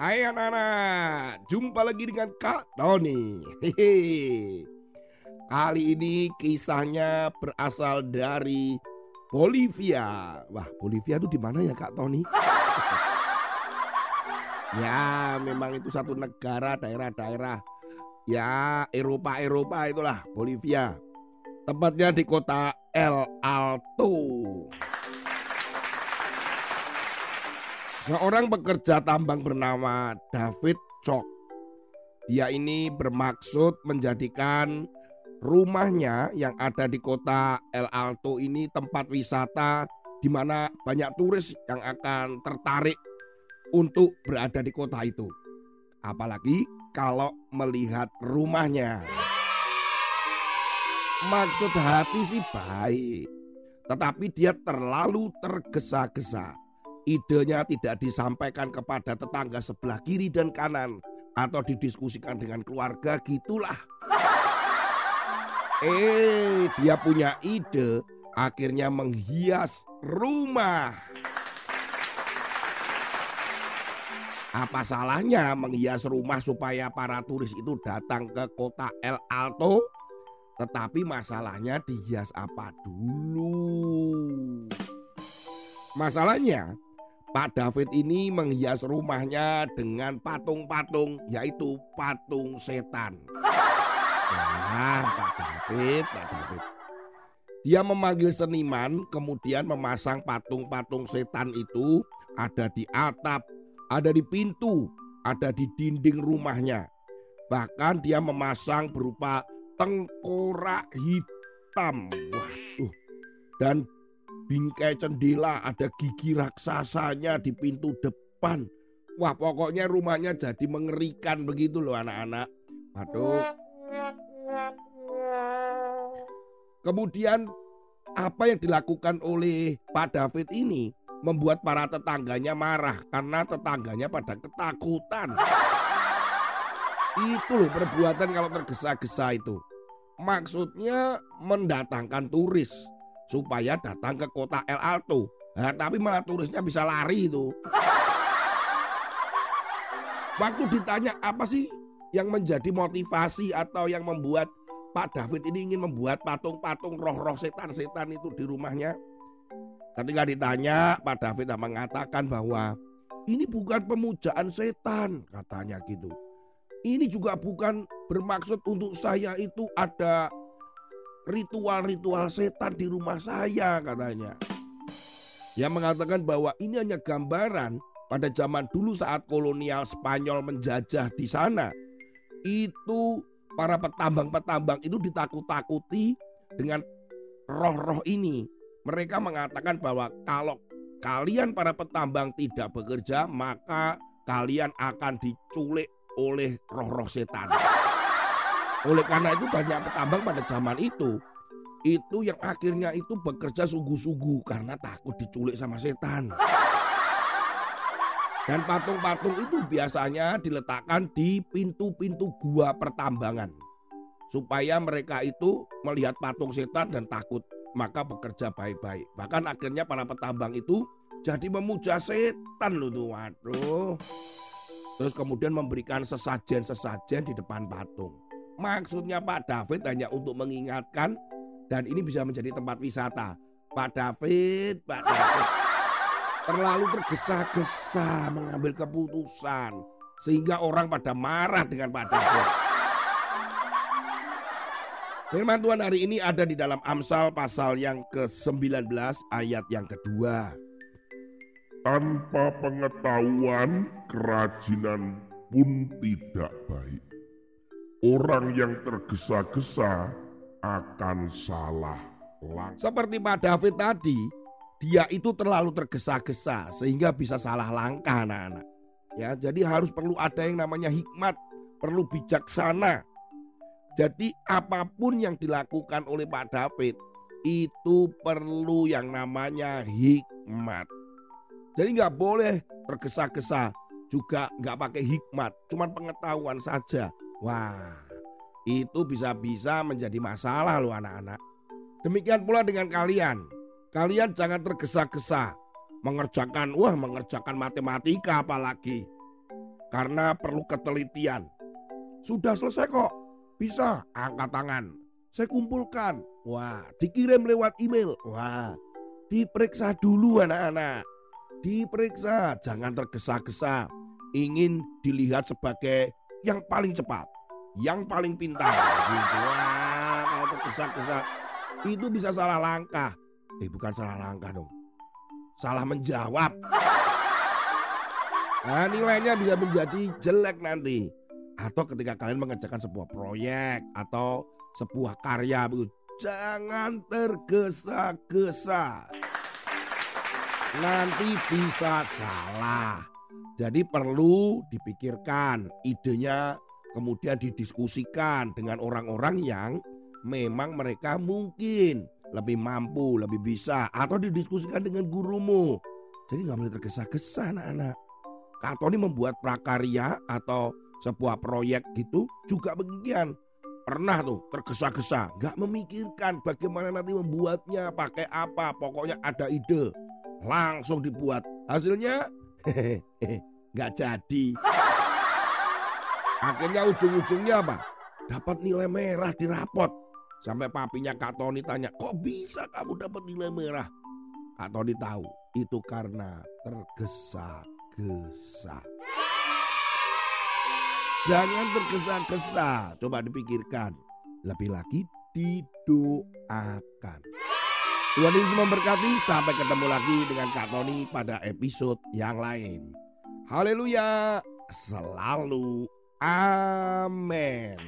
Hai anak-anak, jumpa lagi dengan Kak Tony. Hehe. Kali ini kisahnya berasal dari Bolivia. Wah, Bolivia itu di mana ya Kak Tony? ya, memang itu satu negara daerah-daerah ya Eropa-Eropa itulah Bolivia. Tempatnya di kota El Alto. Seorang pekerja tambang bernama David Chok. Dia ini bermaksud menjadikan rumahnya yang ada di kota El Alto ini tempat wisata di mana banyak turis yang akan tertarik untuk berada di kota itu. Apalagi kalau melihat rumahnya. Maksud hati sih baik, tetapi dia terlalu tergesa-gesa idenya tidak disampaikan kepada tetangga sebelah kiri dan kanan atau didiskusikan dengan keluarga gitulah. Eh, dia punya ide akhirnya menghias rumah. Apa salahnya menghias rumah supaya para turis itu datang ke kota El Alto? Tetapi masalahnya dihias apa dulu? Masalahnya Pak David ini menghias rumahnya dengan patung-patung, yaitu patung setan. Nah, Pak David, Pak David. Dia memanggil seniman, kemudian memasang patung-patung setan itu ada di atap, ada di pintu, ada di dinding rumahnya. Bahkan dia memasang berupa tengkorak hitam. Wah, uh, dan bingkai cendela, ada gigi raksasanya di pintu depan. Wah pokoknya rumahnya jadi mengerikan begitu loh anak-anak. Aduh. Kemudian apa yang dilakukan oleh Pak David ini membuat para tetangganya marah karena tetangganya pada ketakutan. Itu loh perbuatan kalau tergesa-gesa itu. Maksudnya mendatangkan turis supaya datang ke kota El Alto. Nah, tapi malah turisnya bisa lari itu. Waktu ditanya apa sih yang menjadi motivasi atau yang membuat Pak David ini ingin membuat patung-patung roh-roh setan-setan itu di rumahnya. Ketika ditanya, Pak David mengatakan bahwa ini bukan pemujaan setan, katanya gitu. Ini juga bukan bermaksud untuk saya itu ada ritual-ritual setan di rumah saya katanya. Yang mengatakan bahwa ini hanya gambaran pada zaman dulu saat kolonial Spanyol menjajah di sana. Itu para petambang-petambang itu ditakut-takuti dengan roh-roh ini. Mereka mengatakan bahwa kalau kalian para petambang tidak bekerja, maka kalian akan diculik oleh roh-roh setan. Oleh karena itu banyak petambang pada zaman itu itu yang akhirnya itu bekerja sungguh-sungguh karena takut diculik sama setan. Dan patung-patung itu biasanya diletakkan di pintu-pintu gua pertambangan. Supaya mereka itu melihat patung setan dan takut, maka bekerja baik-baik. Bahkan akhirnya para petambang itu jadi memuja setan loh tuh. Waduh. Terus kemudian memberikan sesajen-sesajen di depan patung. Maksudnya Pak David hanya untuk mengingatkan dan ini bisa menjadi tempat wisata. Pak David, Pak David terlalu tergesa-gesa mengambil keputusan sehingga orang pada marah dengan Pak David. Firman Tuhan hari ini ada di dalam Amsal pasal yang ke-19 ayat yang kedua. Tanpa pengetahuan, kerajinan pun tidak baik. Orang yang tergesa-gesa akan salah langkah. Seperti Pak David tadi, dia itu terlalu tergesa-gesa sehingga bisa salah langkah anak-anak. Ya, jadi harus perlu ada yang namanya hikmat, perlu bijaksana. Jadi apa pun yang dilakukan oleh Pak David itu perlu yang namanya hikmat. Jadi nggak boleh tergesa-gesa, juga nggak pakai hikmat, cuman pengetahuan saja. Wah, itu bisa-bisa menjadi masalah loh anak-anak. Demikian pula dengan kalian. Kalian jangan tergesa-gesa mengerjakan, wah mengerjakan matematika apalagi. karena perlu ketelitian. Sudah selesai kok. Bisa angkat tangan. Saya kumpulkan. Wah, dikirim lewat email. Wah, diperiksa dulu anak-anak. Diperiksa, jangan tergesa-gesa. Ingin dilihat sebagai yang paling cepat, yang paling pintar. Gitu. Wah, kalau tergesa-gesa itu bisa salah langkah. Eh, bukan salah langkah dong. Salah menjawab. Nah, nilainya bisa menjadi jelek nanti. Atau ketika kalian mengerjakan sebuah proyek atau sebuah karya. Jangan tergesa-gesa. Nanti bisa salah. Jadi perlu dipikirkan idenya kemudian didiskusikan dengan orang-orang yang memang mereka mungkin lebih mampu, lebih bisa atau didiskusikan dengan gurumu. Jadi nggak boleh tergesa-gesa anak-anak. Kak Tony membuat prakarya atau sebuah proyek gitu juga beginian. Pernah tuh tergesa-gesa, nggak memikirkan bagaimana nanti membuatnya, pakai apa, pokoknya ada ide, langsung dibuat. Hasilnya nggak jadi. Akhirnya ujung-ujungnya apa? Dapat nilai merah di rapot. Sampai papinya Kak Tony tanya, kok bisa kamu dapat nilai merah? Kak Tony tahu, itu karena tergesa-gesa. Jangan tergesa-gesa, coba dipikirkan. Lebih lagi didoakan. Tuhan Yesus memberkati, sampai ketemu lagi dengan Kak Tony pada episode yang lain. Haleluya, selalu amin.